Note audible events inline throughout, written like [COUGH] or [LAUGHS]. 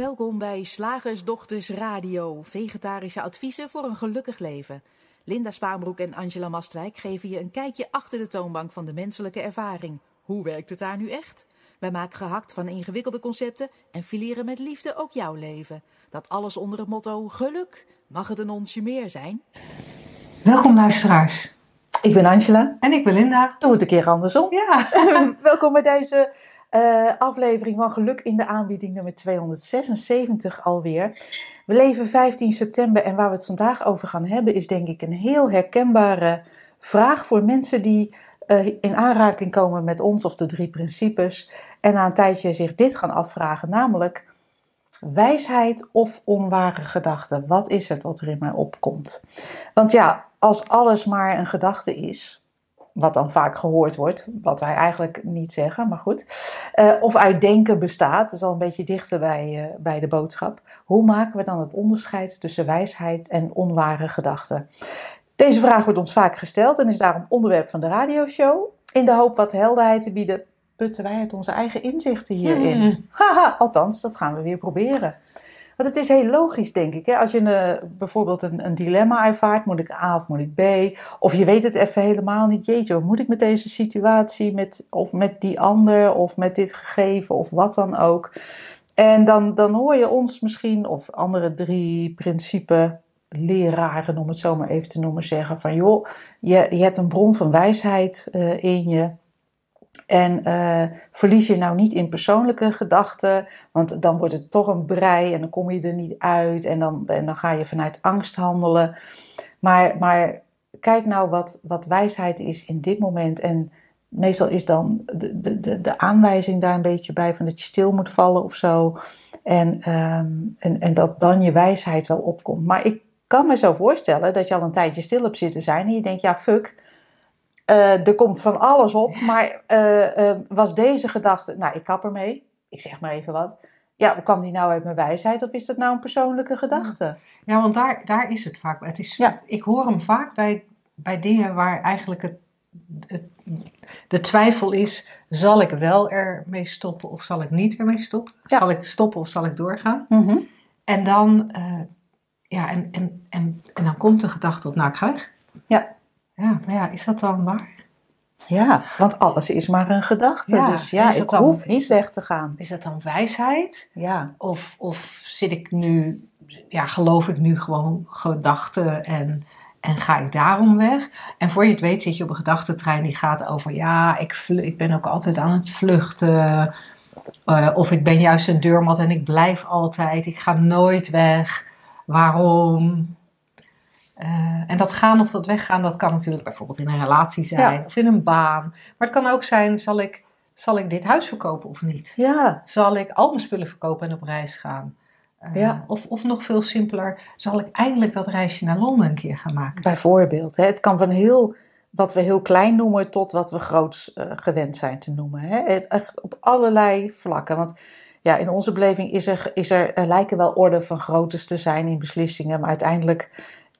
Welkom bij Slagersdochters Radio, vegetarische adviezen voor een gelukkig leven. Linda Spaanbroek en Angela Mastwijk geven je een kijkje achter de toonbank van de menselijke ervaring. Hoe werkt het daar nu echt? Wij maken gehakt van ingewikkelde concepten en fileren met liefde ook jouw leven. Dat alles onder het motto geluk. Mag het een onsje meer zijn? Welkom luisteraars. Ik ben Angela. En ik ben Linda. Doe het een keer andersom. Ja. [LAUGHS] Welkom bij deze uh, aflevering van Geluk in de aanbieding nummer 276 alweer. We leven 15 september en waar we het vandaag over gaan hebben is denk ik een heel herkenbare vraag voor mensen die uh, in aanraking komen met ons of de drie principes en na een tijdje zich dit gaan afvragen, namelijk wijsheid of onware gedachten. Wat is het wat er in mij opkomt? Want ja, als alles maar een gedachte is, wat dan vaak gehoord wordt, wat wij eigenlijk niet zeggen, maar goed. Uh, of uit denken bestaat, dat is al een beetje dichter bij, uh, bij de boodschap. Hoe maken we dan het onderscheid tussen wijsheid en onware gedachten? Deze vraag wordt ons vaak gesteld en is daarom onderwerp van de radioshow. In de hoop wat helderheid te bieden, putten wij uit onze eigen inzichten hierin. Hmm. Haha, althans, dat gaan we weer proberen. Want het is heel logisch, denk ik. Hè? Als je een, bijvoorbeeld een, een, dilemma ervaart, moet ik A of moet ik B? Of je weet het even helemaal niet. Jeetje, wat moet ik met deze situatie? Met, of met die ander, of met dit gegeven, of wat dan ook. En dan, dan hoor je ons misschien, of andere drie principe leraren, om het zo maar even te noemen, zeggen van joh, je, je hebt een bron van wijsheid uh, in je. En uh, verlies je nou niet in persoonlijke gedachten, want dan wordt het toch een brei en dan kom je er niet uit en dan, en dan ga je vanuit angst handelen. Maar, maar kijk nou wat, wat wijsheid is in dit moment. En meestal is dan de, de, de, aanwijzing daar een beetje bij van dat je stil moet vallen of zo. En, um, en, en dat dan je wijsheid wel opkomt. Maar ik kan me zo voorstellen dat je al een tijdje stil hebt zitten zijn en je denkt, ja, fuck uh, er komt van alles op, maar uh, uh, was deze gedachte, nou ik kap ermee, ik zeg maar even wat. Ja, kwam die nou uit mijn wijsheid of is dat nou een persoonlijke gedachte? Ja, want daar, daar is het vaak. Het is, ja. Ik hoor hem vaak bij, bij dingen waar eigenlijk het, het, de twijfel is: zal ik wel ermee stoppen of zal ik niet ermee stoppen? Ja. Zal ik stoppen of zal ik doorgaan? Mm -hmm. En dan, ja, en, en, en, en dan komt de gedachte op: nou, ik ga weg. Ja. Ja, maar ja, is dat dan waar? Ja, want alles is maar een gedachte. Ja, dus ja, ik dan, hoef niet weg te gaan. Is dat dan wijsheid? Ja. Of, of zit ik nu, ja, geloof ik nu gewoon gedachten en, en ga ik daarom weg? En voor je het weet zit je op een gedachtentrein die gaat over, ja, ik, ik ben ook altijd aan het vluchten. Uh, of ik ben juist een deurmat en ik blijf altijd, ik ga nooit weg. Waarom? Uh, en dat gaan of dat weggaan, dat kan natuurlijk bijvoorbeeld in een relatie zijn ja. of in een baan. Maar het kan ook zijn, zal ik, zal ik dit huis verkopen of niet? Ja. Zal ik al mijn spullen verkopen en op reis gaan? Uh, ja. of, of nog veel simpeler, zal ik eindelijk dat reisje naar Londen een keer gaan maken? Bijvoorbeeld. Hè? Het kan van heel, wat we heel klein noemen tot wat we groots uh, gewend zijn te noemen. Hè? Echt op allerlei vlakken. Want ja, in onze beleving is er, is er, er lijken wel orde van groottes te zijn in beslissingen, maar uiteindelijk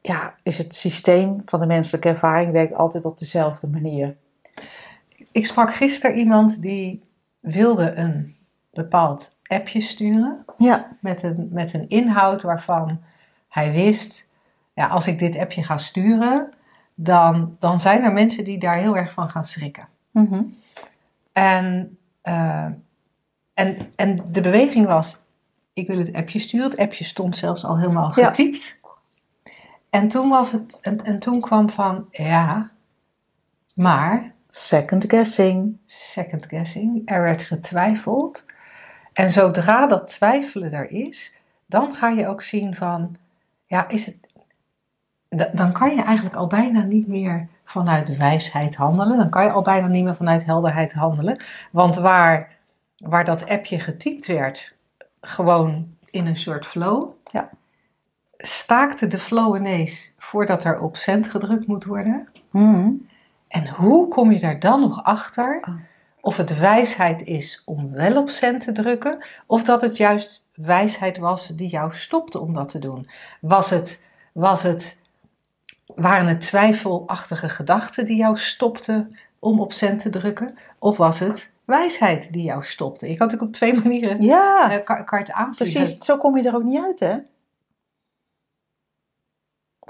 ja, is het systeem van de menselijke ervaring werkt altijd op dezelfde manier. Ik sprak gisteren iemand die wilde een bepaald appje sturen. Ja. Met, een, met een inhoud waarvan hij wist, ja, als ik dit appje ga sturen, dan, dan zijn er mensen die daar heel erg van gaan schrikken. Mm -hmm. en, uh, en, en de beweging was, ik wil het appje sturen. Het appje stond zelfs al helemaal getypt. En toen was het, en, en toen kwam van, ja, maar. Second guessing. Second guessing. Er werd getwijfeld. En zodra dat twijfelen er is, dan ga je ook zien van, ja, is het. Dan kan je eigenlijk al bijna niet meer vanuit wijsheid handelen. Dan kan je al bijna niet meer vanuit helderheid handelen. Want waar, waar dat appje getypt werd, gewoon in een soort flow. Ja staakte de flow ineens voordat er op cent gedrukt moet worden. Mm. En hoe kom je daar dan nog achter of het wijsheid is om wel op cent te drukken, of dat het juist wijsheid was die jou stopte om dat te doen? Was het, was het, waren het twijfelachtige gedachten die jou stopten om op cent te drukken, of was het wijsheid die jou stopte. Je kan natuurlijk op twee [LAUGHS] manieren Ja, je het aanvliegen. precies. Zo kom je er ook niet uit, hè?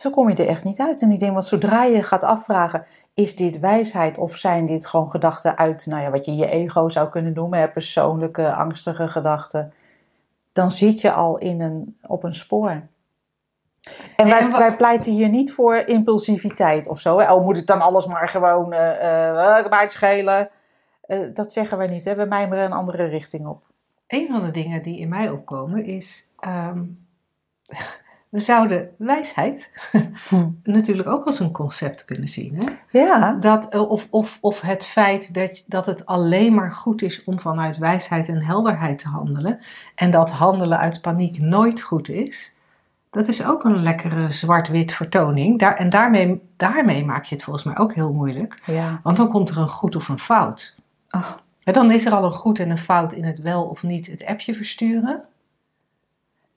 Zo kom je er echt niet uit. En ik denk, want zodra je gaat afvragen, is dit wijsheid of zijn dit gewoon gedachten uit, nou ja, wat je je ego zou kunnen noemen, hè, persoonlijke, angstige gedachten, dan zit je al in een, op een spoor. En En wij, pleiten hier niet voor impulsiviteit of zo. Hè? Oh, moet ik dan alles maar gewoon, mij het schelen? Dat zeggen wij niet, hè? we mijmeren een andere richting op. Een van de dingen die in mij opkomen is. ehm, we zouden wijsheid Hm. [LAUGHS] natuurlijk ook als een concept kunnen zien. Hè? Ja, Dat, eh, of, of, of het feit dat, dat het alleen maar goed is om vanuit wijsheid en helderheid te handelen. En dat handelen uit paniek nooit goed is. Dat is ook een lekkere zwart-wit vertoning. Daar, en daarmee, daarmee maak je het volgens mij ook heel moeilijk. ja. Want dan komt er een goed of een fout. Ach, En dan is er al een goed en een fout in het wel of niet het appje versturen.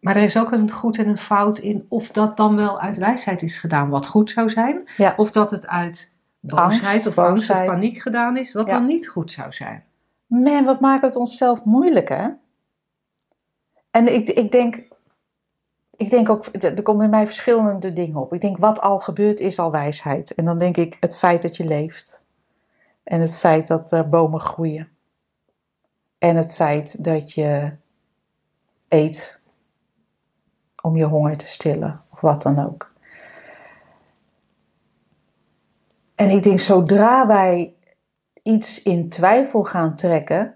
Maar er is ook een goed en een fout in of dat dan wel uit wijsheid is gedaan, wat goed zou zijn. Ja. Of dat het uit boosheid of angst of paniek gedaan is, wat Ja. dan niet goed zou zijn. Man, wat maken we het onszelf moeilijk, hè? En ik, ik denk, ik denk ook, er er komen in mij verschillende dingen op. Ik denk, wat al gebeurt is al wijsheid. En dan denk ik, het feit dat je leeft. En het feit dat er bomen groeien. En het feit dat je eet om je honger te stillen, of wat dan ook. En ik denk, zodra wij iets in twijfel gaan trekken,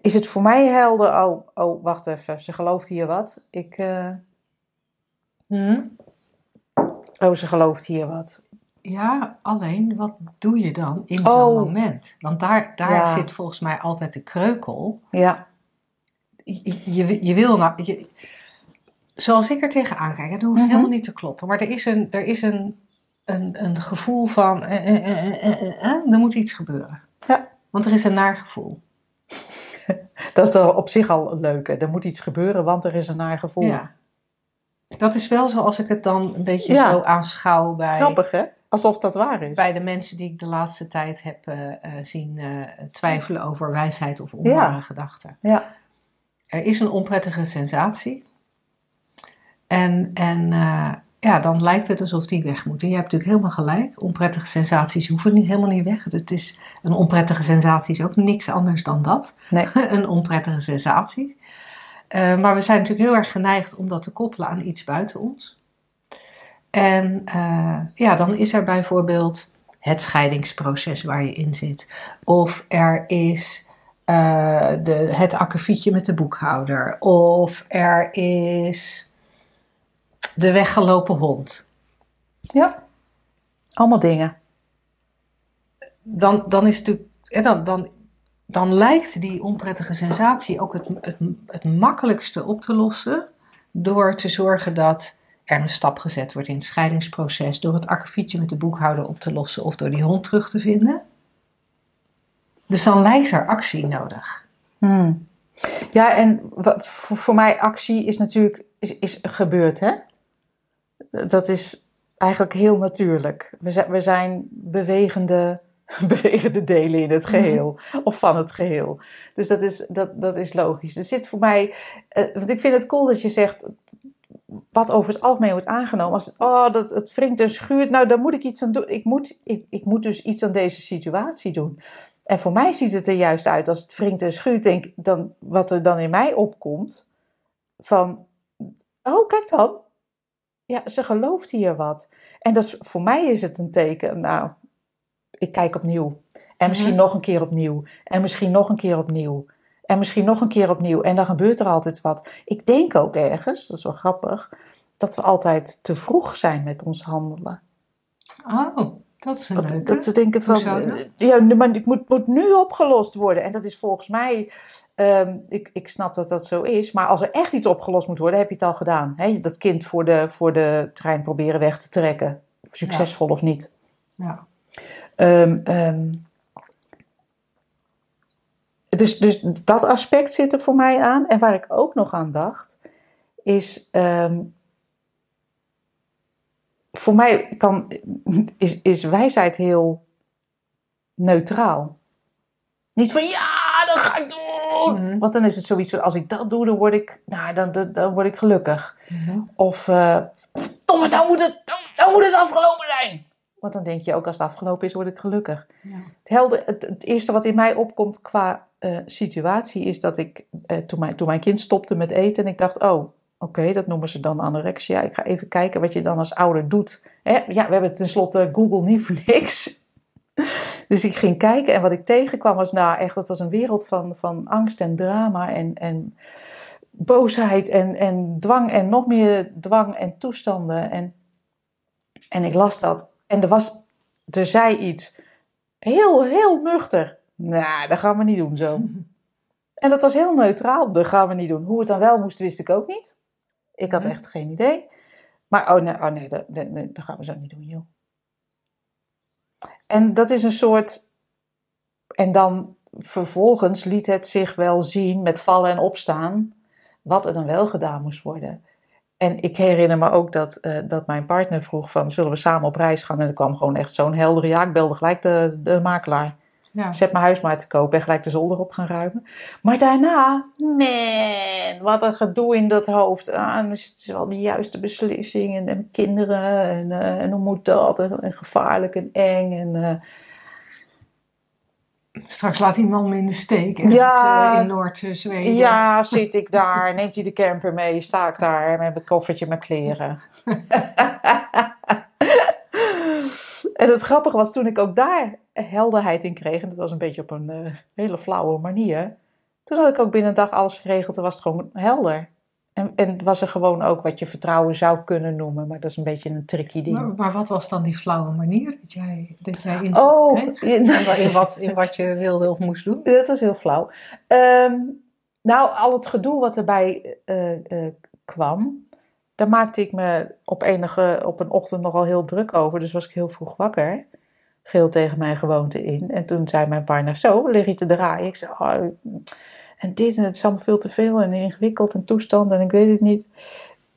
is het voor mij helder. Oh, oh wacht even, ze gelooft hier wat. Ik, eh, oh, ze gelooft hier wat. Ja, alleen wat doe je dan in Oh. zo'n moment? Want daar, daar Ja. zit volgens mij altijd de kreukel. Ja, Je, je, je wil nou, je, zoals ik er tegenaan kijk, het hoeft Mhm. helemaal niet te kloppen, maar er is een, er is een, een, een gevoel van, eh, eh, eh, eh, eh, eh, er moet iets gebeuren. Ja. Want er is een naar gevoel. [LAUGHS] dat is al op zich al een leuke. Er moet iets gebeuren, want er is een naar gevoel. Ja. Dat is wel zoals ik het dan een beetje Ja. zo aanschouw bij, Grappig, hè? Alsof dat waar is. bij de mensen die ik de laatste tijd heb eh, eh, zien eh, twijfelen over wijsheid of onware Ja. gedachten. Ja, Er is een onprettige sensatie. En, en eh, ja, dan lijkt het alsof die weg moet. En je hebt natuurlijk helemaal gelijk. Onprettige sensaties hoeven niet, helemaal niet weg. Het is, een onprettige sensatie is ook niks anders dan dat. nee. [LAUGHS] een onprettige sensatie. Eh, maar we zijn natuurlijk heel erg geneigd om dat te koppelen aan iets buiten ons. En eh, ja, dan is er bijvoorbeeld het scheidingsproces waar je in zit. Of er is de, het akkefietje met de boekhouder. Of er is de weggelopen hond. Ja. Allemaal dingen. Dan, dan is natuurlijk. Dan, dan, dan lijkt die onprettige sensatie ook het, het, het makkelijkste op te lossen. Door te zorgen dat er een stap gezet wordt in het scheidingsproces. Door het akkefietje met de boekhouder op te lossen of door die hond terug te vinden. Dus dan lijkt er actie nodig. Hmm. Ja, en voor, voor mij actie is natuurlijk is, is gebeurd, hè? Dat is eigenlijk heel natuurlijk. We zijn, we zijn bewegende, [LAUGHS] bewegende delen in het geheel, of van het geheel. Dus dat is, dat, dat is logisch. Er zit voor mij, eh, want ik vind het cool dat je zegt, wat over het algemeen wordt aangenomen. Als het, oh, dat, het wringt en schuurt, nou, daar moet ik iets aan doen. Ik moet, ik, ik moet dus iets aan deze situatie doen. En voor mij ziet het er juist uit als het wringt en schuurt, denk dan wat er dan in mij opkomt. Van, oh, kijk dan. Ja, ze gelooft hier wat. En dat is, voor mij is het een teken, nou, ik kijk opnieuw. En misschien Mhm. nog een keer opnieuw. En misschien nog een keer opnieuw. En misschien nog een keer opnieuw. En dan gebeurt er altijd wat. Ik denk ook ergens, dat is wel grappig, dat we altijd te vroeg zijn met ons handelen. Oh, dat is een Dat, leuke. dat ze denken van, eh, ja, maar het moet, moet nu opgelost worden. En dat is volgens mij, ehm, ik, ik snap dat dat zo is. Maar als er echt iets opgelost moet worden, heb je het al gedaan. Hè? Dat kind voor de, voor de trein proberen weg te trekken. Succesvol of niet. Ja. Ehm, ehm, dus, dus dat aspect zit er voor mij aan. En waar ik ook nog aan dacht, is. voor mij kan, is, is wijsheid heel neutraal. Niet van ja, ga ik doen. Mhm. Want dan is het zoiets van, als ik dat doe, dan word ik, nou, dan, dan, dan word ik gelukkig. Of, eh verdomme, dan moet, het, dan, dan moet het afgelopen zijn. Want dan denk je ook, als het afgelopen is, word ik gelukkig. Ja. Het, helde, het, het eerste wat in mij opkomt qua eh, situatie is dat ik, eh, toen, mijn, toen mijn kind stopte met eten en ik dacht, oh, oké, dat noemen ze dan anorexia. Ik ga even kijken wat je dan als ouder doet. Hè? Ja, we hebben tenslotte Google niet voor niks. Dus ik ging kijken en wat ik tegenkwam was, nou echt, dat was een wereld van, van angst en drama en, en boosheid en, en dwang en nog meer dwang en toestanden. En, en ik las dat en er was, er zei iets heel, heel nuchter. Nou, dat gaan we niet doen zo. [LAUGHS] En dat was heel neutraal. Dat gaan we niet doen. Hoe het dan wel moest, wist ik ook niet. Ik had echt geen idee. Maar oh nee, oh nee, dat, dat gaan we zo niet doen, joh. En dat is een soort. En dan vervolgens liet het zich wel zien met vallen en opstaan. wat er dan wel gedaan moest worden. En ik herinner me ook dat, eh, dat mijn partner vroeg: van, Zullen we samen op reis gaan? En er kwam gewoon echt zo'n heldere ja. Ik gelijk de, de makelaar. Ja. Zet mijn huis maar te kopen en gelijk de zolder op gaan ruimen. Maar daarna, man, wat een gedoe in dat hoofd. Ah, is het wel de juiste beslissing. En, en kinderen. En, eh, en hoe moet dat? En, en gevaarlijk en eng. En, eh, Straks laat die man me in de steek. En Ja. in Noord-Zweden. ja, zit ik daar. Neemt hij de camper mee? Sta ik daar met mijn koffertje met kleren. [LAUGHS] [LAUGHS] en het grappige was toen ik ook daar helderheid in kreeg. En dat was een beetje op een eh, hele flauwe manier. Toen had ik ook binnen een dag alles geregeld en was het gewoon helder. En, en was er gewoon ook wat je vertrouwen zou kunnen noemen. Maar dat is een beetje een tricky ding. Maar, maar wat was dan die flauwe manier dat jij, dat jij in oh, kreeg? In wat, in wat je wilde of moest doen? Dat was heel flauw. Ehm, nou, al het gedoe wat erbij eh, eh, kwam, daar maakte ik me op, enige, op een ochtend nogal heel druk over. Dus was ik heel vroeg wakker. Geel tegen mijn gewoonte in. En toen zei mijn partner, zo, lig je te draaien? Ik zei, oh, en dit en het is allemaal veel te veel en ingewikkeld en toestand en ik weet het niet.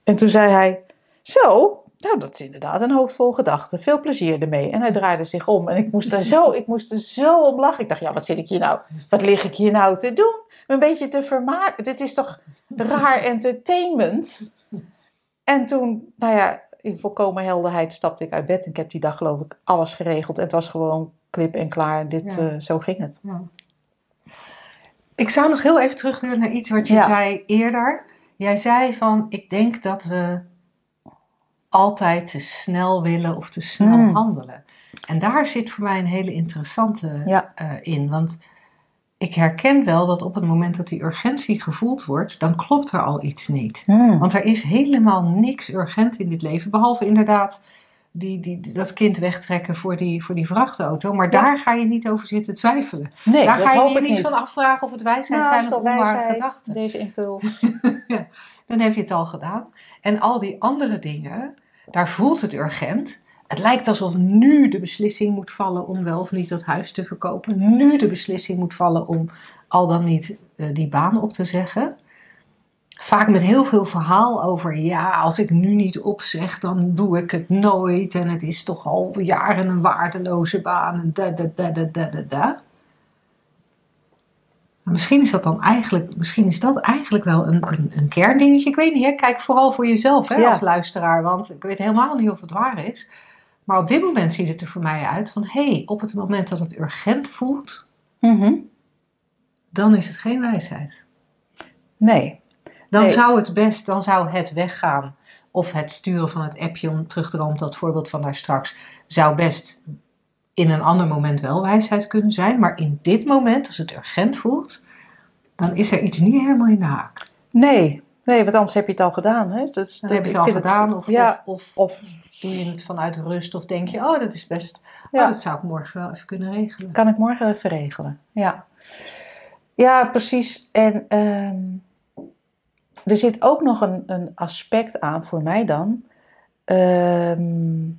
En toen zei hij, zo, nou dat is inderdaad een hoofd vol gedachten. Veel plezier ermee. En hij draaide zich om en ik moest er zo, ik moest er zo om lachen. Ik dacht, ja, wat zit ik hier nou, wat lig ik hier nou te doen? Een beetje te vermaken. Dit is toch raar entertainment? En toen, nou ja, in volkomen helderheid stapte ik uit bed. En ik heb die dag geloof ik alles geregeld. En het was gewoon klip en klaar. Dit, Ja. eh, zo ging het. Ja. Ik zou nog heel even terug willen naar iets wat je Ja. zei eerder. Jij zei van, ik denk dat we altijd te snel willen of te snel Hmm. handelen. En daar zit voor mij een hele interessante eh, in. Want ik herken wel dat op het moment dat die urgentie gevoeld wordt, dan klopt er al iets niet. Want er is helemaal niks urgent in dit leven, behalve inderdaad die, die, dat kind wegtrekken voor die, voor die vrachtauto. Maar Ja. daar ga je niet over zitten twijfelen. Nee, daar ga je je niet van afvragen of het wijsheid Nou, zijn of onware wijsheid, gedachten. Deze impuls. [LAUGHS] Dan heb je het al gedaan. En al die andere dingen, daar voelt het urgent. Het lijkt alsof nu de beslissing moet vallen om wel of niet dat huis te verkopen. Nu de beslissing moet vallen om al dan niet eh, die baan op te zeggen. Vaak met heel veel verhaal over, ja, als ik nu niet opzeg, dan doe ik het nooit. En het is toch al jaren een waardeloze baan. En da, da, da, da, da, da, da. Misschien is dat dan eigenlijk, misschien is dat eigenlijk wel een, een, een kerndingetje. Ik weet niet, hè? kijk vooral voor jezelf hè, Ja. als luisteraar. Want ik weet helemaal niet of het waar is. Maar op dit moment ziet het er voor mij uit van... hé, hey, op het moment dat het urgent voelt, Mhm. dan is het geen wijsheid. Nee. Dan Nee. zou het best, dan zou het weggaan. Of het sturen van het appje om terug te komen op dat voorbeeld van daar straks... zou best in een ander moment wel wijsheid kunnen zijn. Maar in dit moment, als het urgent voelt... dan is er iets niet helemaal in de haak. Nee. Nee, want anders heb je het al gedaan. Hè? Dus, Dan dat- heb je het al gedaan of, ja, of, of of doe je het vanuit rust of denk je, oh dat is best, Ja. oh, dat zou ik morgen wel even kunnen regelen. kan ik morgen even regelen. Ja, ja precies. En ehm, er zit ook nog een, een aspect aan voor mij dan. ehm,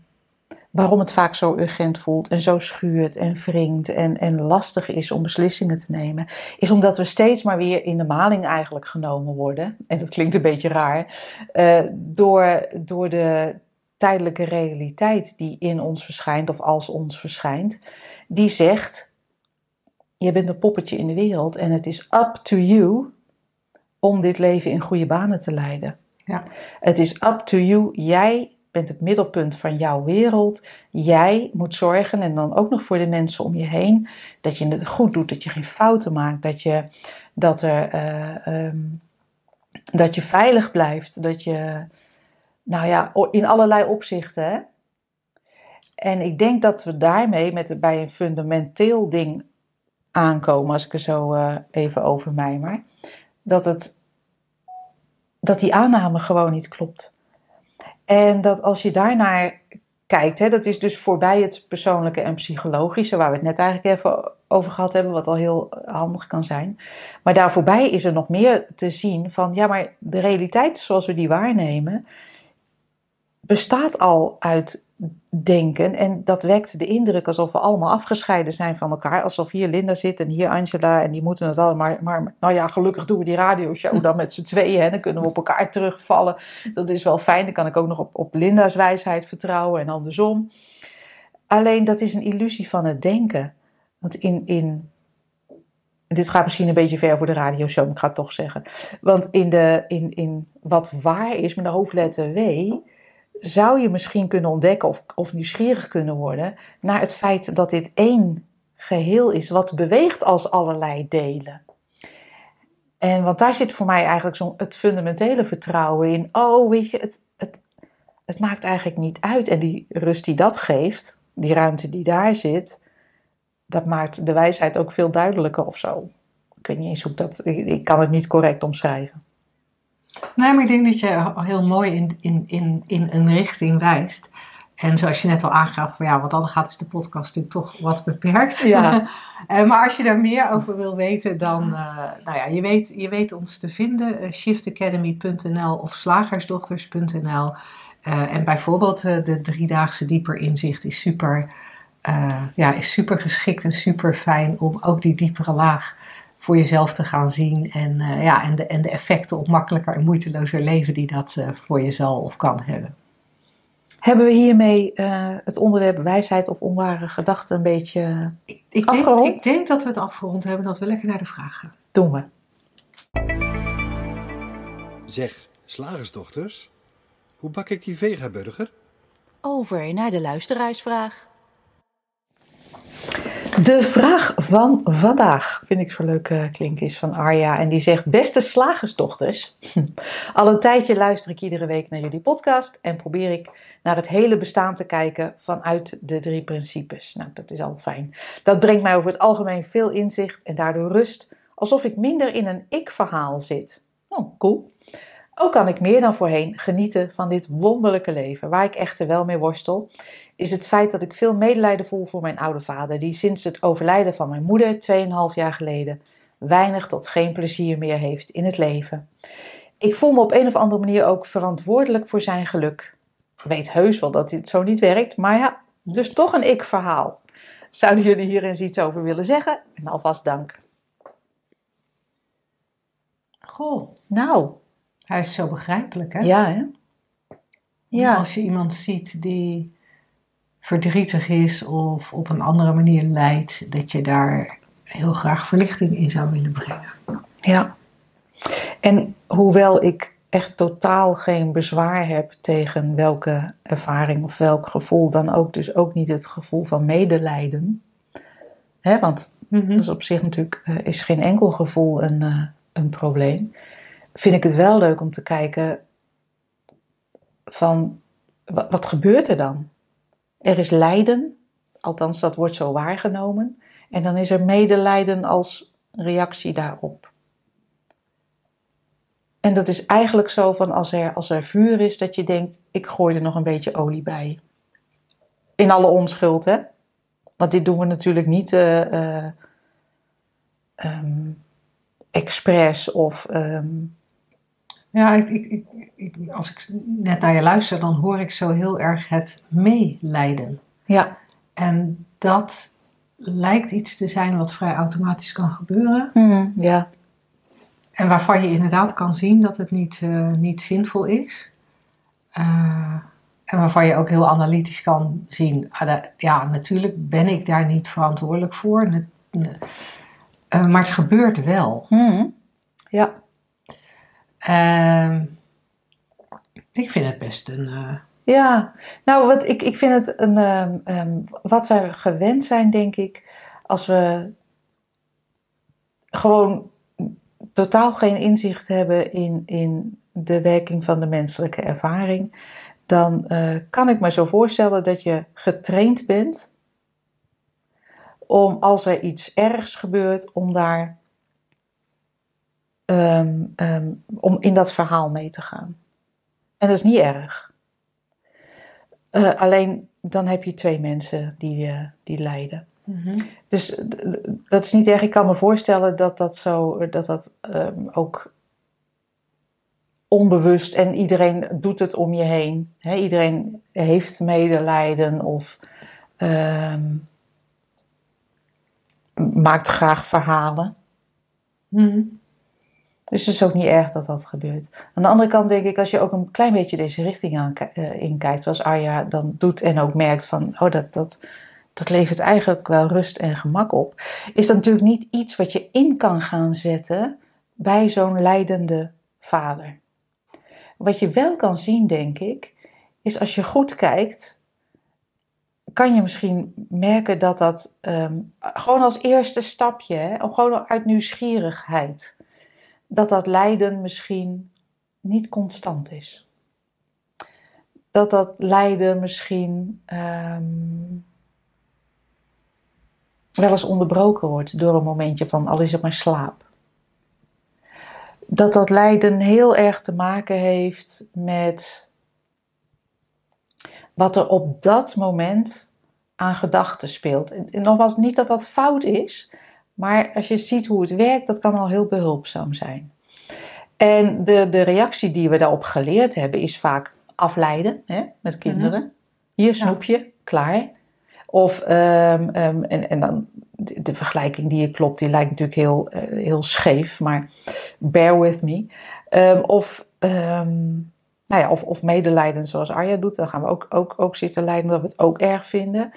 waarom het vaak zo urgent voelt en zo schuurt en wringt en, en lastig is om beslissingen te nemen, is omdat we steeds maar weer in de maling eigenlijk genomen worden. En dat klinkt een beetje raar. eh, door, door de tijdelijke realiteit die in ons verschijnt of als ons verschijnt, die zegt: je bent een poppetje in de wereld en het is up to you om dit leven in goede banen te leiden. Ja. Het is up to you. Jij bent het middelpunt van jouw wereld. Jij moet zorgen, en dan ook nog voor de mensen om je heen, dat je het goed doet, dat je geen fouten maakt, dat je, dat er, eh, ehm, dat je veilig blijft, dat je, nou ja, in allerlei opzichten. Hè? En ik denk dat we daarmee met, bij een fundamenteel ding aankomen, als ik er zo eh, even over mij maar, dat, het, dat die aanname gewoon niet klopt. En dat als je daarnaar kijkt, hè, dat is dus voorbij het persoonlijke en psychologische, waar we het net eigenlijk even over gehad hebben, wat al heel handig kan zijn. Maar daar voorbij is er nog meer te zien van, ja, maar de realiteit zoals we die waarnemen, bestaat al uit denken. En dat wekt de indruk alsof we allemaal afgescheiden zijn van elkaar. Alsof hier Linda zit en hier Angela en die moeten het allemaal. Maar, maar nou ja, gelukkig doen we die radioshow [LAUGHS] dan met z'n tweeën. En dan kunnen we op elkaar terugvallen. Dat is wel fijn. Dan kan ik ook nog op, op Linda's wijsheid vertrouwen en andersom. Alleen dat is een illusie van het denken. Want in, in dit gaat misschien een beetje ver voor de radioshow, maar ik ga het toch zeggen. Want in, de, in, in wat waar is met de hoofdletter W, zou je misschien kunnen ontdekken of, of nieuwsgierig kunnen worden naar het feit dat dit één geheel is, wat beweegt als allerlei delen. En want daar zit voor mij eigenlijk zo'n het fundamentele vertrouwen in. Oh, weet je, het, het, het maakt eigenlijk niet uit. En die rust die dat geeft, die ruimte die daar zit, dat maakt de wijsheid ook veel duidelijker of zo. Ik weet niet eens hoe ik dat. Ik kan het niet correct omschrijven. Nee, maar ik denk dat je heel mooi in, in, in, in een richting wijst. En zoals je net al aangaf, van ja, wat dan gaat is de podcast natuurlijk toch wat beperkt. Ja. [LAUGHS] Eh, maar als je daar meer over wil weten, dan, eh, nou ja, je weet, je weet ons te vinden. eh, shiftacademy.nl of slagersdochters.nl. En bijvoorbeeld de driedaagse dieper inzicht is super, ja, is super geschikt en super fijn om ook die diepere laag voor jezelf te gaan zien. En, eh, ja, en, de, en de effecten op makkelijker en moeitelozer leven die dat eh, voor je zal of kan hebben. Hebben we hiermee eh, het onderwerp wijsheid of onware gedachten een beetje Ik, ik, denk, Afgerond? ik denk dat we het afgerond hebben, dat we lekker naar de vraag gaan. doen we? Zeg, slagersdochters, hoe bak ik die vegaburger? Over naar de luisteraarsvraag. De vraag van vandaag vind ik zo leuk eh, klinken is van Arja. En die zegt: Beste slagersdochters, [LAUGHS] al een tijdje luister ik iedere week naar jullie podcast en probeer ik naar het hele bestaan te kijken vanuit de drie principes. Nou, dat is al fijn. Dat brengt mij over het algemeen veel inzicht en daardoor rust, alsof ik minder in een ik-verhaal zit. Oh, cool. Ook kan ik meer dan voorheen genieten van dit wonderlijke leven. Waar ik echter wel mee worstel, is het feit dat ik veel medelijden voel voor mijn oude vader, die sinds het overlijden van mijn moeder 2,5 jaar geleden weinig tot geen plezier meer heeft in het leven. Ik voel me op een of andere manier ook verantwoordelijk voor zijn geluk. Ik weet heus wel dat dit zo niet werkt, maar ja, dus toch een ik-verhaal. Zouden jullie hier eens iets over willen zeggen? En alvast dank. Goh, Nou, hij is zo begrijpelijk, hè? ja hè? Ja, Als je iemand ziet die verdrietig is of op een andere manier lijdt, dat je daar heel graag verlichting in zou willen brengen. Ja. En hoewel ik echt totaal geen bezwaar heb tegen welke ervaring of welk gevoel dan ook, dus ook niet het gevoel van medelijden. Hè, want dat is op zich natuurlijk eh, is geen enkel gevoel een, eh, een probleem. Vind ik het wel leuk om te kijken van wat, gebeurt er dan? Er is lijden, althans dat wordt zo waargenomen. En dan is er medelijden als reactie daarop. En dat is eigenlijk zo van als er, als er vuur is, dat je denkt, ik gooi er nog een beetje olie bij. In alle onschuld, hè? Want dit doen we natuurlijk niet ehm, expres of... ehm, Ja, ik, ik, ik, als ik net naar je luister, dan hoor ik zo heel erg het meelijden. ja, En dat lijkt iets te zijn wat vrij automatisch kan gebeuren. Mhm, ja, En waarvan je inderdaad kan zien dat het niet, eh, niet zinvol is. Eh, en waarvan je ook heel analytisch kan zien. ah, ja, natuurlijk ben ik daar niet verantwoordelijk voor. Ne- ne- Eh, maar het gebeurt wel. Hmm. Ja. Ehm, ik vind het best een. eh, Ja, nou, wat, ik, ik vind het een, ehm, ehm, wat wij gewend zijn, denk ik, als we gewoon totaal geen inzicht hebben in, in de werking van de menselijke ervaring, dan eh, kan ik me zo voorstellen dat je getraind bent om als er iets ergs gebeurt, om daar ehm, ehm, om in dat verhaal mee te gaan. En dat is niet erg. Eh, alleen dan heb je twee mensen die, eh, die lijden. Dus d- d- dat is niet erg. Ik kan me voorstellen dat dat zo, dat dat ehm, ook onbewust en iedereen doet het om je heen. Iedereen heeft medelijden of maakt graag verhalen. Mhm. Dus het is ook niet erg dat dat gebeurt. Aan de andere kant denk ik, als je ook een klein beetje deze richting aan, eh, inkijkt, zoals Arja dan doet en ook merkt van, oh, dat, dat, dat levert eigenlijk wel rust en gemak op, is dat natuurlijk niet iets wat je in kan gaan zetten bij zo'n lijdende vader. Wat je wel kan zien, denk ik, is als je goed kijkt, kan je misschien merken dat dat ehm, gewoon als eerste stapje, hè, gewoon uit nieuwsgierigheid, dat dat lijden misschien niet constant is. Dat dat lijden misschien ehm, wel eens onderbroken wordt door een momentje van al is het maar slaap. Dat dat lijden heel erg te maken heeft met wat er op dat moment aan gedachten speelt. En, nogmaals, niet dat dat fout is, maar als je ziet hoe het werkt, dat kan al heel behulpzaam zijn. En de, de reactie die we daarop geleerd hebben, is vaak afleiden hè, met kinderen. Hier snoepje, klaar. Of, ehm, ehm, en, en dan de, de vergelijking die je klopt, die lijkt natuurlijk heel, eh, heel scheef, maar bear with me. Ehm, of, nou ja, of, of medelijden zoals Arja doet, dan gaan we ook, ook, ook zitten lijden omdat we het ook erg vinden.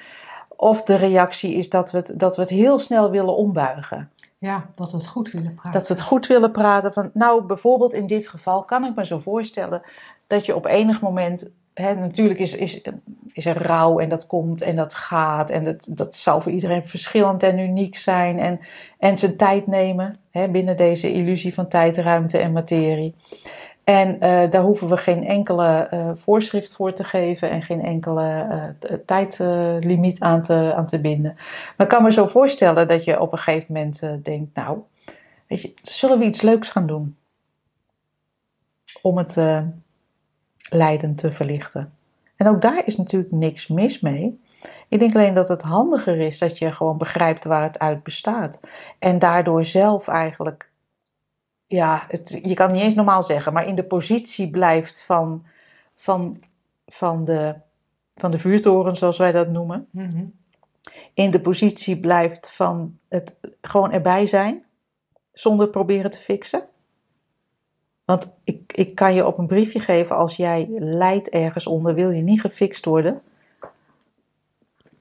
Of de reactie is dat we het, dat we het heel snel willen ombuigen. Ja, dat we het goed willen praten. Dat we het goed willen praten. Van, nou, bijvoorbeeld in dit geval kan ik me zo voorstellen dat je op enig moment. Hè, natuurlijk is, is, is er rouw en dat komt en dat gaat. En dat, dat zal voor iedereen verschillend en uniek zijn. En, en zijn tijd nemen hè, binnen deze illusie van tijd, ruimte en materie. En eh, daar hoeven we geen enkele eh, voorschrift voor te geven en geen enkele eh, tijdlimiet aan, te, aan te binden. Maar ik kan me zo voorstellen dat je op een gegeven moment denkt, nou, weet je, zullen we iets leuks gaan doen? Om het lijden te verlichten. En ook daar is natuurlijk niks mis mee. Ik denk alleen dat het handiger is dat je gewoon begrijpt waar het uit bestaat. En daardoor zelf eigenlijk ja, het, je kan het niet eens normaal zeggen, maar in de positie blijft van, van, van, de, van de vuurtoren, zoals wij dat noemen. Mhm. In de positie blijft van het gewoon erbij zijn, zonder proberen te fixen. Want ik, ik kan je op een briefje geven, als jij lijdt ergens onder, wil je niet gefixt worden.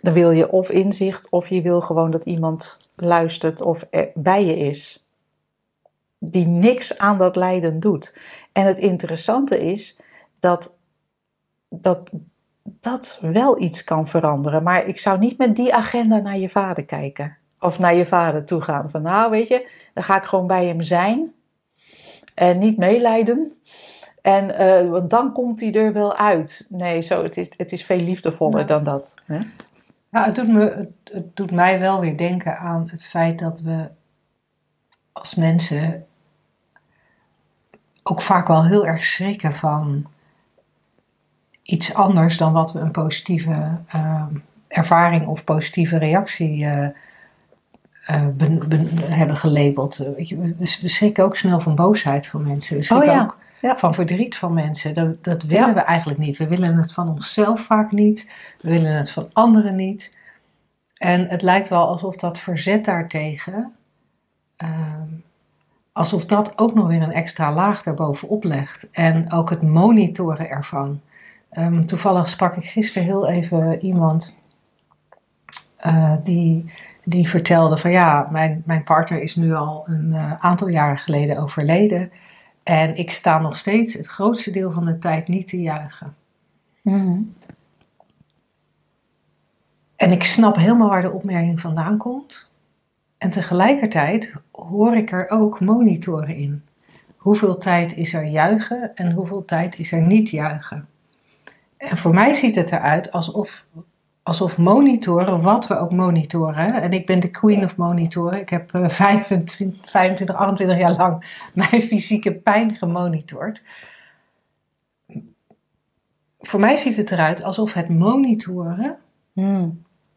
Dan wil je of inzicht, of je wil gewoon dat iemand luistert of bij je is die niks aan dat lijden doet. En het interessante is dat dat, dat wel iets kan veranderen. Maar ik zou niet met die agenda naar je vader kijken. Of naar je vader toe gaan. Van nou, weet je, dan ga ik gewoon bij hem zijn. En niet meelijden. En, eh, want dan komt hij er wel uit. Nee, zo, het, is, het is veel liefdevoller Ja. dan dat. Hè? Nou, het doet, me, het doet mij wel weer denken aan het feit dat we als mensen ook vaak wel heel erg schrikken van iets anders dan wat we een positieve eh, ervaring of positieve reactie eh, eh, ben- ben- hebben gelabeld. Weet je, we, we schrikken ook snel van boosheid van mensen. We schrikken Oh ja, ook ja. van verdriet van mensen. Dat, dat willen Ja. we eigenlijk niet. We willen het van onszelf vaak niet. We willen het van anderen niet. En het lijkt wel alsof dat verzet daartegen, ehm, alsof dat ook nog weer een extra laag erbovenop legt. En ook het monitoren ervan. Ehm, toevallig sprak ik gisteren heel even iemand eh, die, die vertelde van ja, mijn, mijn partner is nu al een eh, aantal jaren geleden overleden. En ik sta nog steeds het grootste deel van de tijd niet te juichen. Mhm. En ik snap helemaal waar de opmerking vandaan komt. En tegelijkertijd hoor ik er ook monitoren in. Hoeveel tijd is er juichen en hoeveel tijd is er niet juichen? En voor mij ziet het eruit alsof, alsof monitoren, wat we ook monitoren, en ik ben de queen of monitoren. Ik heb eh, 25, 25, 28 jaar lang mijn fysieke pijn gemonitord. Voor mij ziet het eruit alsof het monitoren Mhm.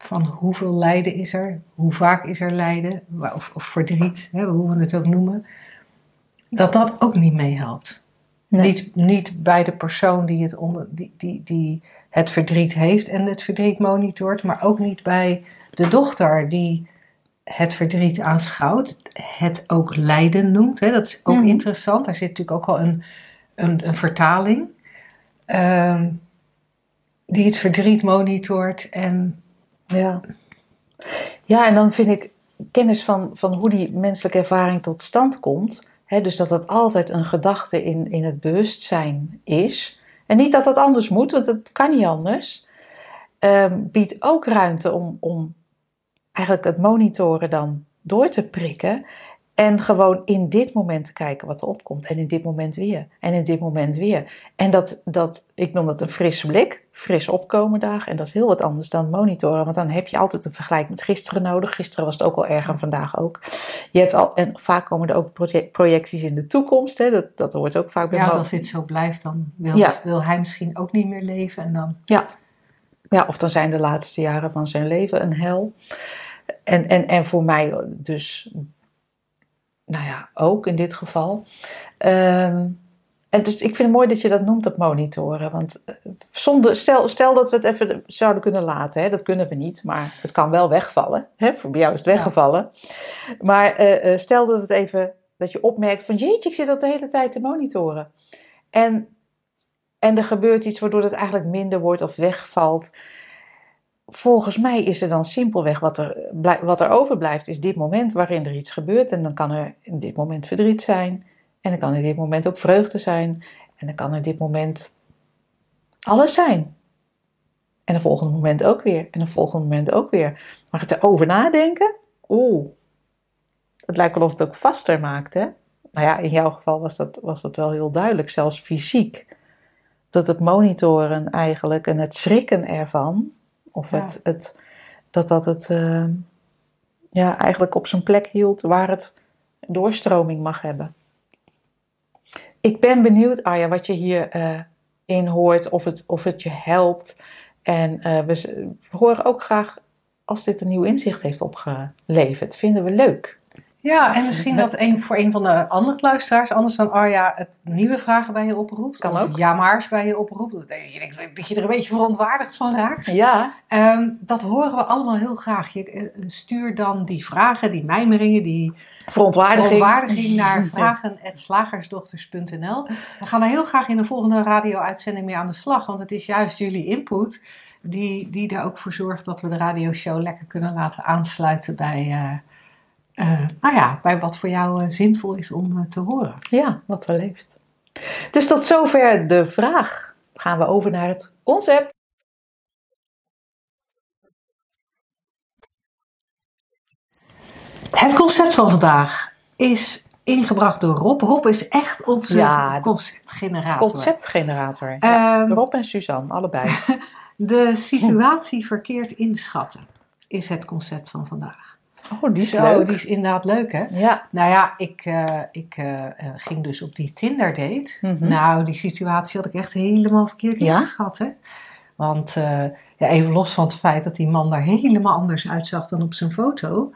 Van hoeveel lijden is er, hoe vaak is er lijden, of, of verdriet, hè, hoe we het ook noemen, dat dat ook niet meehelpt. Nee. Niet, niet bij de persoon die het, onder, die, die, die het verdriet heeft en het verdriet monitort, maar ook niet bij de dochter die het verdriet aanschouwt, het ook lijden noemt. Hè. Dat is ook Mhm. interessant. Daar zit natuurlijk ook al een, een, een vertaling. Ehm, die het verdriet monitort en Ja. ja, en dan vind ik kennis van, van hoe die menselijke ervaring tot stand komt. Hè, dus dat dat altijd een gedachte in, in het bewustzijn is. En niet dat dat anders moet, want het kan niet anders. ehm, biedt ook ruimte om, om eigenlijk het monitoren dan door te prikken. En gewoon in dit moment te kijken wat er opkomt. En in dit moment weer. En in dit moment weer. En dat, dat ik noem dat een frisse blik. Fris opkomen dagen. En dat is heel wat anders dan monitoren. Want dan heb je altijd een vergelijk met gisteren nodig. Gisteren was het ook al erg en vandaag ook. Je hebt al, en vaak komen er ook proje- projecties in de toekomst. Hè. Dat, dat hoort ook vaak bij Ja, als dit zo blijft, dan wil, Ja. wil hij misschien ook niet meer leven. En dan, Ja. ja, of dan zijn de laatste jaren van zijn leven een hel. En, en, en voor mij dus, nou ja, ook in dit geval. Ehm, en dus ik vind het mooi dat je dat noemt, dat monitoren. Want eh, zonder, stel, stel dat we het even zouden kunnen laten, hè, dat kunnen we niet, maar het kan wel wegvallen. Hè, voor bij jou is het weggevallen. Maar eh, eh, stel dat we het even, dat je opmerkt van jeetje, ik zit dat de hele tijd te monitoren. En en er gebeurt iets waardoor het eigenlijk minder wordt of wegvalt. Volgens mij is er dan simpelweg wat er, wat er overblijft, is dit moment waarin er iets gebeurt. En dan kan er in dit moment verdriet zijn. En dan kan in dit moment ook vreugde zijn. En dan kan in dit moment alles zijn. En een volgende moment ook weer. En een volgende moment ook weer. Maar het erover nadenken, oeh. Het lijkt wel of het ook vaster maakt, hè? Nou ja, in jouw geval was dat, was dat wel heel duidelijk, zelfs fysiek dat het monitoren eigenlijk en het schrikken ervan, of Ja. het, het, dat dat het eh, ja, eigenlijk op zijn plek hield waar het doorstroming mag hebben. Ik ben benieuwd, Arja, wat je hier eh, in hoort, of het, of het je helpt. En eh, we horen ook graag als dit een nieuw inzicht heeft opgeleverd. Vinden we leuk. Ja, en misschien dat een, voor een van de andere luisteraars, anders dan Arja, het nieuwe vragen bij je oproept. Kan of ook. ja-maars bij je oproept. Dat je, dat je er een beetje verontwaardigd van raakt. Ja, Ehm, dat horen we allemaal heel graag. Je eh, stuur dan die vragen, die mijmeringen, die verontwaardiging. verontwaardiging naar [LAUGHS] vragen.slagersdochters.nl. We gaan er heel graag in de volgende radio-uitzending mee aan de slag, want het is juist jullie input die, die er ook voor zorgt dat we de radioshow lekker kunnen laten aansluiten bij, eh, eh, nou ja, bij wat voor jou eh, zinvol is om eh, te horen. Ja, wat er leeft. Dus tot zover de vraag. Gaan we over naar het concept. Het concept van vandaag is ingebracht door Rob. Rob is echt onze Ja, conceptgenerator. Conceptgenerator. Ja, Ehm, Rob en Suzanne, allebei. [LAUGHS] De situatie verkeerd inschatten is het concept van vandaag. Oh, die is Zo, leuk. die is inderdaad leuk hè? Ja. Nou ja, ik, eh, ik eh, eh, ging dus op die Tinder date. Mhm. Nou, die situatie had ik echt helemaal verkeerd Ja? ingeschat hè. Want ja, even los van het feit dat die man er helemaal anders uitzag dan op zijn foto.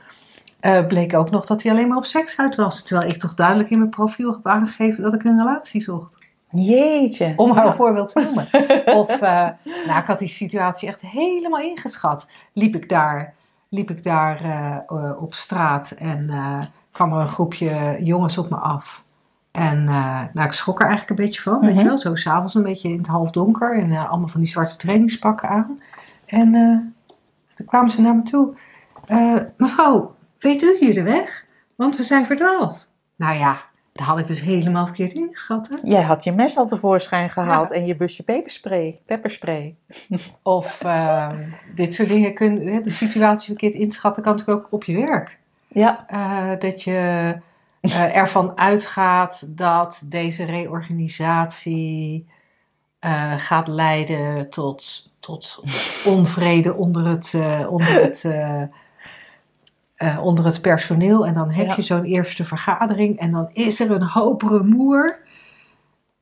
bleek ook nog dat hij alleen maar op seks uit was. Terwijl ik toch duidelijk in mijn profiel had aangegeven dat ik een relatie zocht. Jeetje. Om haar Ja. een voorbeeld te noemen. [LAUGHS] Of, nou, ik had die situatie echt helemaal ingeschat. Liep ik daar, liep ik daar eh, op straat en eh, kwam er een groepje jongens op me af. En eh, nou, ik schrok er eigenlijk een beetje van, weet Mhm. je wel. Zo s'avonds een beetje in het halfdonker en allemaal van die zwarte trainingspakken aan. En toen kwamen ze naar me toe. mevrouw, weet u hier de weg? Want we zijn verdwaald. Nou ja, dat had ik dus helemaal verkeerd ingeschat. Hè? Jij had je mes al tevoorschijn gehaald en je busje peperspray. pepperspray. [LAUGHS] Of ehm, dit soort dingen, kun, de situatie verkeerd inschatten kan natuurlijk ook op je werk. Ja, Eh, dat je eh, ervan uitgaat dat deze reorganisatie eh, gaat leiden tot, tot onvrede onder het, onder, het, eh, onder het personeel. En dan heb Ja. je zo'n eerste vergadering en dan is er een hoop rumoer.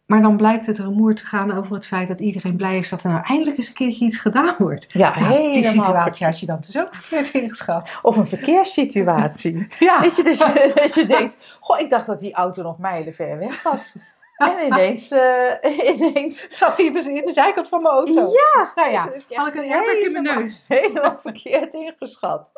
Maar dan blijkt het rumoer te gaan over het feit dat iedereen blij is dat er nou eindelijk eens een keertje iets gedaan wordt. ja Nou, die situatie had je dan dus ook verkeerd ingeschat. Of een verkeerssituatie. [LAUGHS] Ja, Weet je, dat je, [LAUGHS] dat je denkt, goh, ik dacht dat die auto nog mijlenver weg was. En ineens, eh, [LAUGHS] ineens, zat hij in de zijkant van mijn auto. ja, Nou ja, had ik een airbag in mijn neus. Helemaal [LAUGHS] verkeerd ingeschat.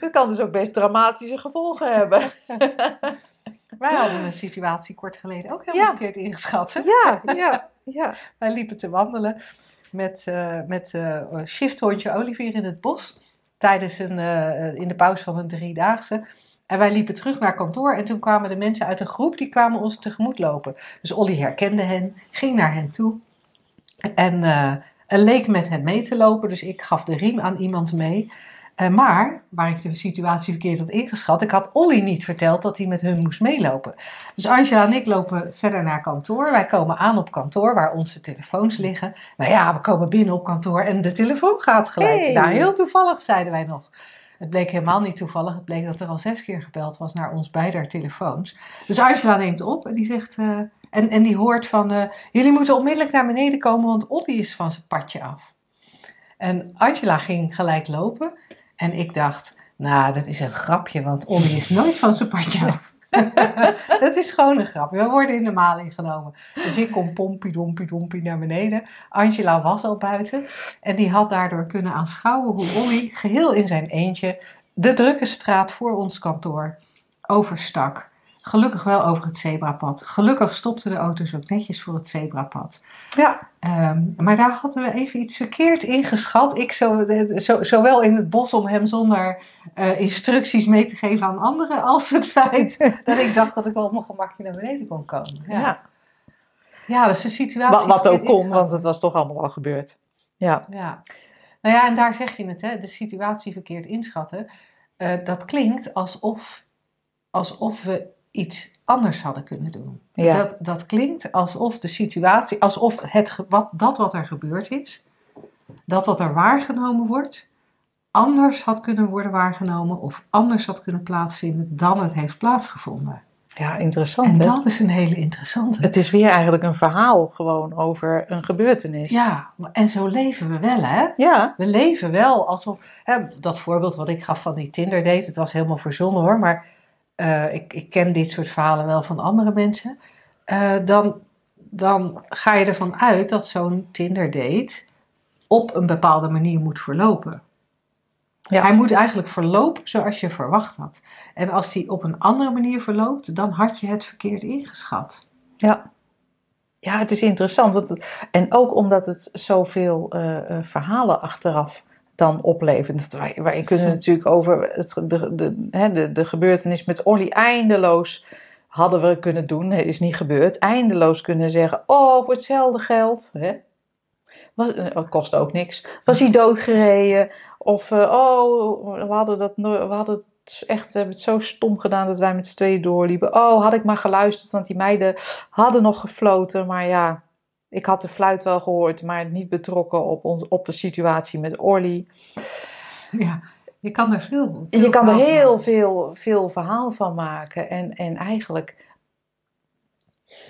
Dat kan dus ook best dramatische gevolgen hebben. [LAUGHS] Wij hadden een situatie kort geleden ook helemaal Ja. verkeerd ingeschat. hè? Ja, ja, ja. Wij liepen te wandelen met, eh met eh shifthondje Olivier in het bos. Tijdens een, in de pauze van een driedaagse. En wij liepen terug naar kantoor en toen kwamen de mensen uit de groep, die kwamen ons tegemoet lopen. Dus Olly herkende hen, ging naar hen toe en, eh, en leek met hen mee te lopen. Dus ik gaf de riem aan iemand mee. Eh, maar, waar ik de situatie verkeerd had ingeschat, ik had Olly niet verteld dat hij met hun moest meelopen. Dus Angela en ik lopen verder naar kantoor. Wij komen aan op kantoor waar onze telefoons liggen. Nou ja, we komen binnen op kantoor en de telefoon gaat gelijk. Hey. Nou, heel toevallig zeiden wij nog. Het bleek helemaal niet toevallig. Het bleek dat er al zes keer gebeld was naar ons beider telefoons. Dus Angela neemt op en die zegt... eh, en, en die hoort van... eh, jullie moeten onmiddellijk naar beneden komen, want Olly is van zijn padje af. En Angela ging gelijk lopen. En ik dacht, nou, dat is een grapje, want Olly is nooit van zijn padje af. [LAUGHS] dat is gewoon een grapje. We worden in de maling genomen. Dus ik kom pompie, naar beneden. Angela was al buiten. En die had daardoor kunnen aanschouwen hoe Olly geheel in zijn eentje de drukke straat voor ons kantoor overstak. Gelukkig wel over het zebrapad. Gelukkig stopten de auto's ook netjes voor het zebrapad. Ja, Ehm, maar daar hadden we even iets verkeerd ingeschat. Ik zo, zowel in het bos om hem zonder eh, instructies mee te geven aan anderen, als het [LAUGHS] feit dat ik dacht dat ik wel op mijn gemakje naar beneden kon komen. Ja, ja. ja dus de situatie. Wat, wat ook kon, want het was toch allemaal al gebeurd. Ja, Ja. Nou ja, en daar zeg je het, hè, de situatie verkeerd inschatten. Eh, dat klinkt alsof, alsof we iets anders hadden kunnen doen. Ja. Dat, dat klinkt alsof de situatie, alsof het, wat, dat wat er gebeurd is, dat wat er waargenomen wordt, anders had kunnen worden waargenomen of anders had kunnen plaatsvinden dan het heeft plaatsgevonden. ja interessant En hè? dat is een hele interessante. Het is weer eigenlijk een verhaal gewoon over een gebeurtenis. Ja, en zo leven we wel, hè? Ja, We leven wel alsof. Hè, dat voorbeeld wat ik gaf van die Tinder date, het was helemaal verzonnen hoor, maar eh, ik, ik ken dit soort verhalen wel van andere mensen. Eh, dan, dan ga je ervan uit dat zo'n Tinder date op een bepaalde manier moet verlopen. Ja. Hij moet eigenlijk verlopen zoals je verwacht had. En als die op een andere manier verloopt, dan had je het verkeerd ingeschat. ja. Ja, het is interessant. Want, en ook omdat het zoveel eh, verhalen achteraf dan oplevert. Wij, wij kunnen natuurlijk over het, de, de, de, de gebeurtenis met Olly eindeloos hadden we kunnen doen. Het is niet gebeurd. Eindeloos kunnen zeggen, oh, voor hetzelfde geld. Hè? Was, eh, kost ook niks. Was hij doodgereden? Of, eh, oh, we hadden, dat, we hadden het echt, we hebben het zo stom gedaan dat wij met z'n tweeën doorliepen. Oh, had ik maar geluisterd, want die meiden hadden nog gefloten. Maar ja, ik had de fluit wel gehoord, maar niet betrokken op, ons, op de situatie met Orly. Ja, je kan er veel. Je kan er heel maken. veel, veel verhaal van maken. En, en eigenlijk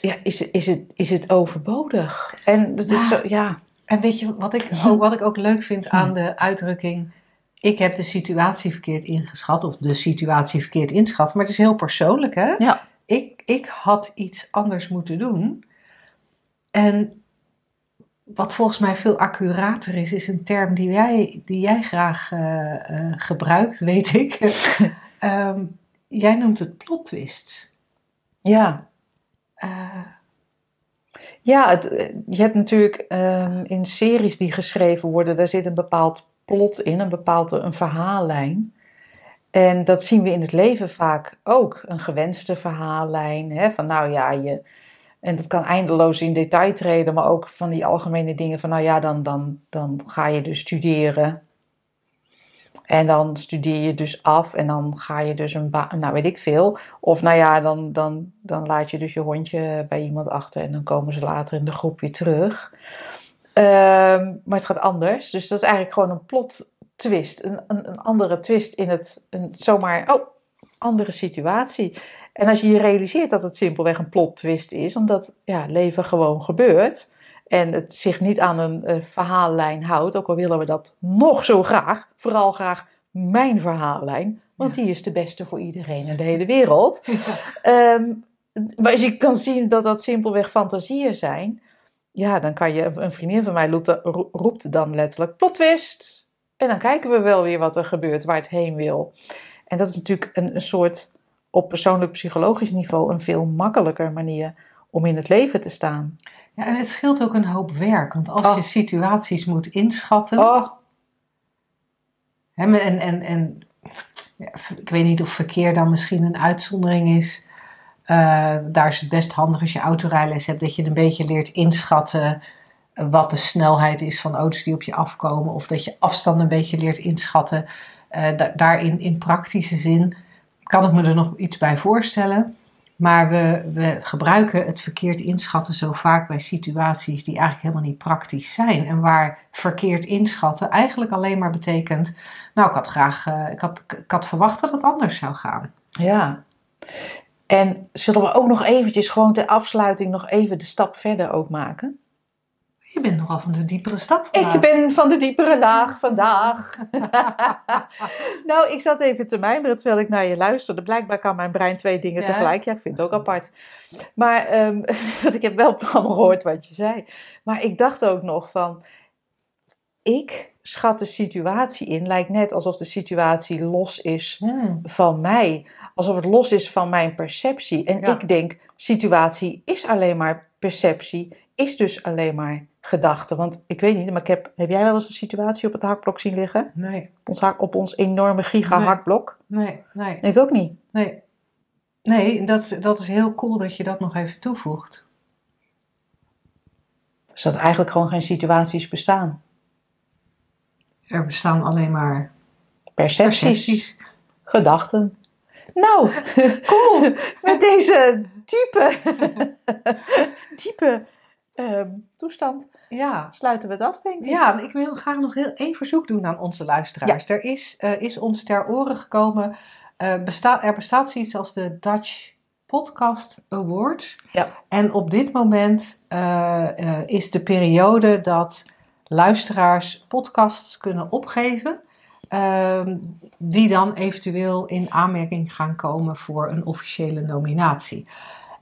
ja, is, is, het, is het overbodig. En dat is zo, ja. En weet je wat ik ook, wat ik ook leuk vind aan de uitdrukking. Ik heb de situatie verkeerd ingeschat, of de situatie verkeerd inschat. Maar het is heel persoonlijk, hè? Ja. Ik, ik had iets anders moeten doen. En wat volgens mij veel accurater is, is een term die jij, die jij graag eh, eh, gebruikt, weet ik. [LAUGHS] Ehm, jij noemt het plot twist. Ja, Eh, ja het, je hebt natuurlijk ehm, in series die geschreven worden, daar zit een bepaald plot in, een bepaald een verhaallijn. En dat zien we in het leven vaak ook. Een gewenste verhaallijn. Hè? Van nou ja, je. En dat kan eindeloos in detail treden, maar ook van die algemene dingen. Van nou ja, dan, dan, dan ga je dus studeren. En dan studeer je dus af en dan ga je dus een baan, nou weet ik veel. Of nou ja, dan, dan, dan laat je dus je hondje bij iemand achter en dan komen ze later in de groep weer terug. Ehm, maar het gaat anders. Dus dat is eigenlijk gewoon een plot twist. Een, een, een andere twist in het, een, zomaar, oh, andere situatie. En als je je realiseert dat het simpelweg een plot twist is, omdat ja, leven gewoon gebeurt en het zich niet aan een uh, verhaallijn houdt, ook al willen we dat nog zo graag, vooral graag mijn verhaallijn, want die is de beste voor iedereen in de hele wereld. [LAUGHS] Ehm, maar als je kan zien dat dat simpelweg fantasieën zijn, ja, dan kan je, een vriendin van mij roept, roept dan letterlijk plot twist. En dan kijken we wel weer wat er gebeurt, waar het heen wil. En dat is natuurlijk een, een soort, op persoonlijk psychologisch niveau, een veel makkelijker manier om in het leven te staan. Ja, en het scheelt ook een hoop werk. Want als je situaties moet inschatten. Oh. Hè, en en, en ja, ik weet niet of verkeer dan misschien een uitzondering is. Uh, daar is het best handig als je autorijles hebt, dat je een beetje leert inschatten wat de snelheid is van auto's die op je afkomen. Of dat je afstand een beetje leert inschatten. Uh, da daarin in praktische zin kan ik me er nog iets bij voorstellen. Maar we, we gebruiken het verkeerd inschatten zo vaak bij situaties die eigenlijk helemaal niet praktisch zijn. En waar verkeerd inschatten eigenlijk alleen maar betekent. Nou, ik had graag, uh, ik, had, ik had verwacht dat het anders zou gaan. Ja. En zullen we ook nog eventjes gewoon ter afsluiting nog even de stap verder ook maken? Je bent nogal van de diepere stap vandaag. Ik ben van de diepere laag vandaag. [LAUGHS] nou, ik zat even te mijmeren terwijl ik naar je luisterde. Blijkbaar kan mijn brein twee dingen tegelijk. Ja, ik vind het ook apart. Maar, um, [LAUGHS] want ik heb wel [LAUGHS] allemaal gehoord wat je zei. Maar ik dacht ook nog van... Ik schat de situatie in. Lijkt net alsof de situatie los is hmm. van mij. Alsof het los is van mijn perceptie. En Ja. ik denk, situatie is alleen maar perceptie. Is dus alleen maar gedachte. Want ik weet niet, maar ik heb, heb jij wel eens een situatie op het hakblok zien liggen? Nee, Op ons, hak- op ons enorme giga Nee. hakblok? nee, nee, Ik ook niet. nee. Nee, dat, dat is heel cool dat je dat nog even toevoegt. Dus dat eigenlijk gewoon geen situaties bestaan. Er bestaan alleen maar Percepties, percepties. gedachten. Nou, [LAUGHS] cool. Met deze diepe, [LAUGHS] diepe ehm, toestand Ja, sluiten we het af, denk ik. Ja, ik wil graag nog heel één verzoek doen aan onze luisteraars. Er is, eh, is ons ter oren gekomen, eh, besta er bestaat zoiets als de Dutch Podcast Awards. Ja. En op dit moment eh, is de periode dat luisteraars podcasts kunnen opgeven. ehm, die dan eventueel in aanmerking gaan komen voor een officiële nominatie.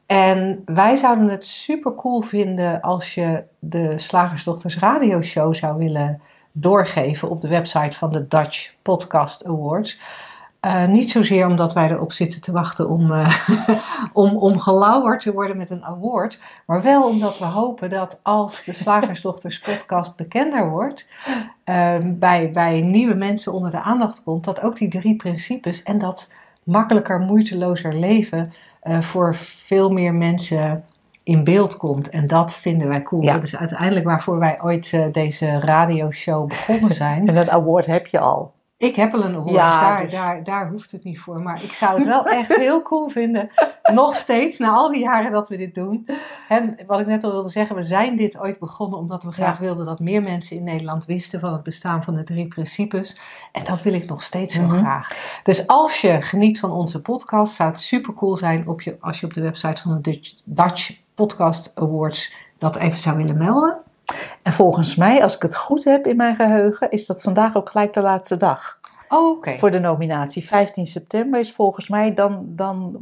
En wij zouden het super cool vinden als je de Slagersdochters radioshow zou willen doorgeven op de website van de Dutch Podcast Awards. Eh, niet zozeer omdat wij erop zitten te wachten om, eh, [LAUGHS] om, om gelauwerd te worden met een award, maar wel omdat we hopen dat als de Slagersdochters podcast bekender wordt, eh, bij, bij nieuwe mensen onder de aandacht komt, dat ook die drie principes en dat makkelijker, moeitelozer leven eh, voor veel meer mensen in beeld komt. En dat vinden wij cool. Ja. Dat is uiteindelijk waarvoor wij ooit eh, deze radioshow begonnen [LAUGHS] zijn. En een award heb je al. Ik heb al een award, Ja, daar, dus- daar, daar hoeft het niet voor. Maar ik zou het [LAUGHS] wel echt heel cool vinden, nog steeds, na al die jaren dat we dit doen. En wat ik net al wilde zeggen, we zijn dit ooit begonnen omdat we graag Ja. wilden dat meer mensen in Nederland wisten van het bestaan van de drie principes. En dat wil ik nog steeds heel Mhm. graag. Dus als je geniet van onze podcast, zou het super cool zijn op je, als je op de website van de Dutch, Dutch Podcast Awards dat even zou willen melden. En volgens mij, als ik het goed heb in mijn geheugen, is dat vandaag ook gelijk de laatste dag Oh, oké. voor de nominatie. 15 september is volgens mij, dan, dan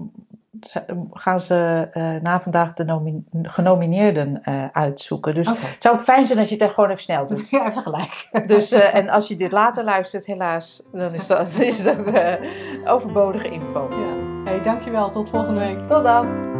gaan ze eh, na vandaag de nomi- genomineerden eh, uitzoeken. Dus het zou ook fijn zijn als je het echt gewoon even snel doet. [LAUGHS] Ja, even gelijk. [LAUGHS] Dus, eh, en als je dit later luistert, helaas, dan is, dat, [LAUGHS] is ook eh, overbodige info. Ja. Hey, dankjewel. Tot volgende week. Tot dan!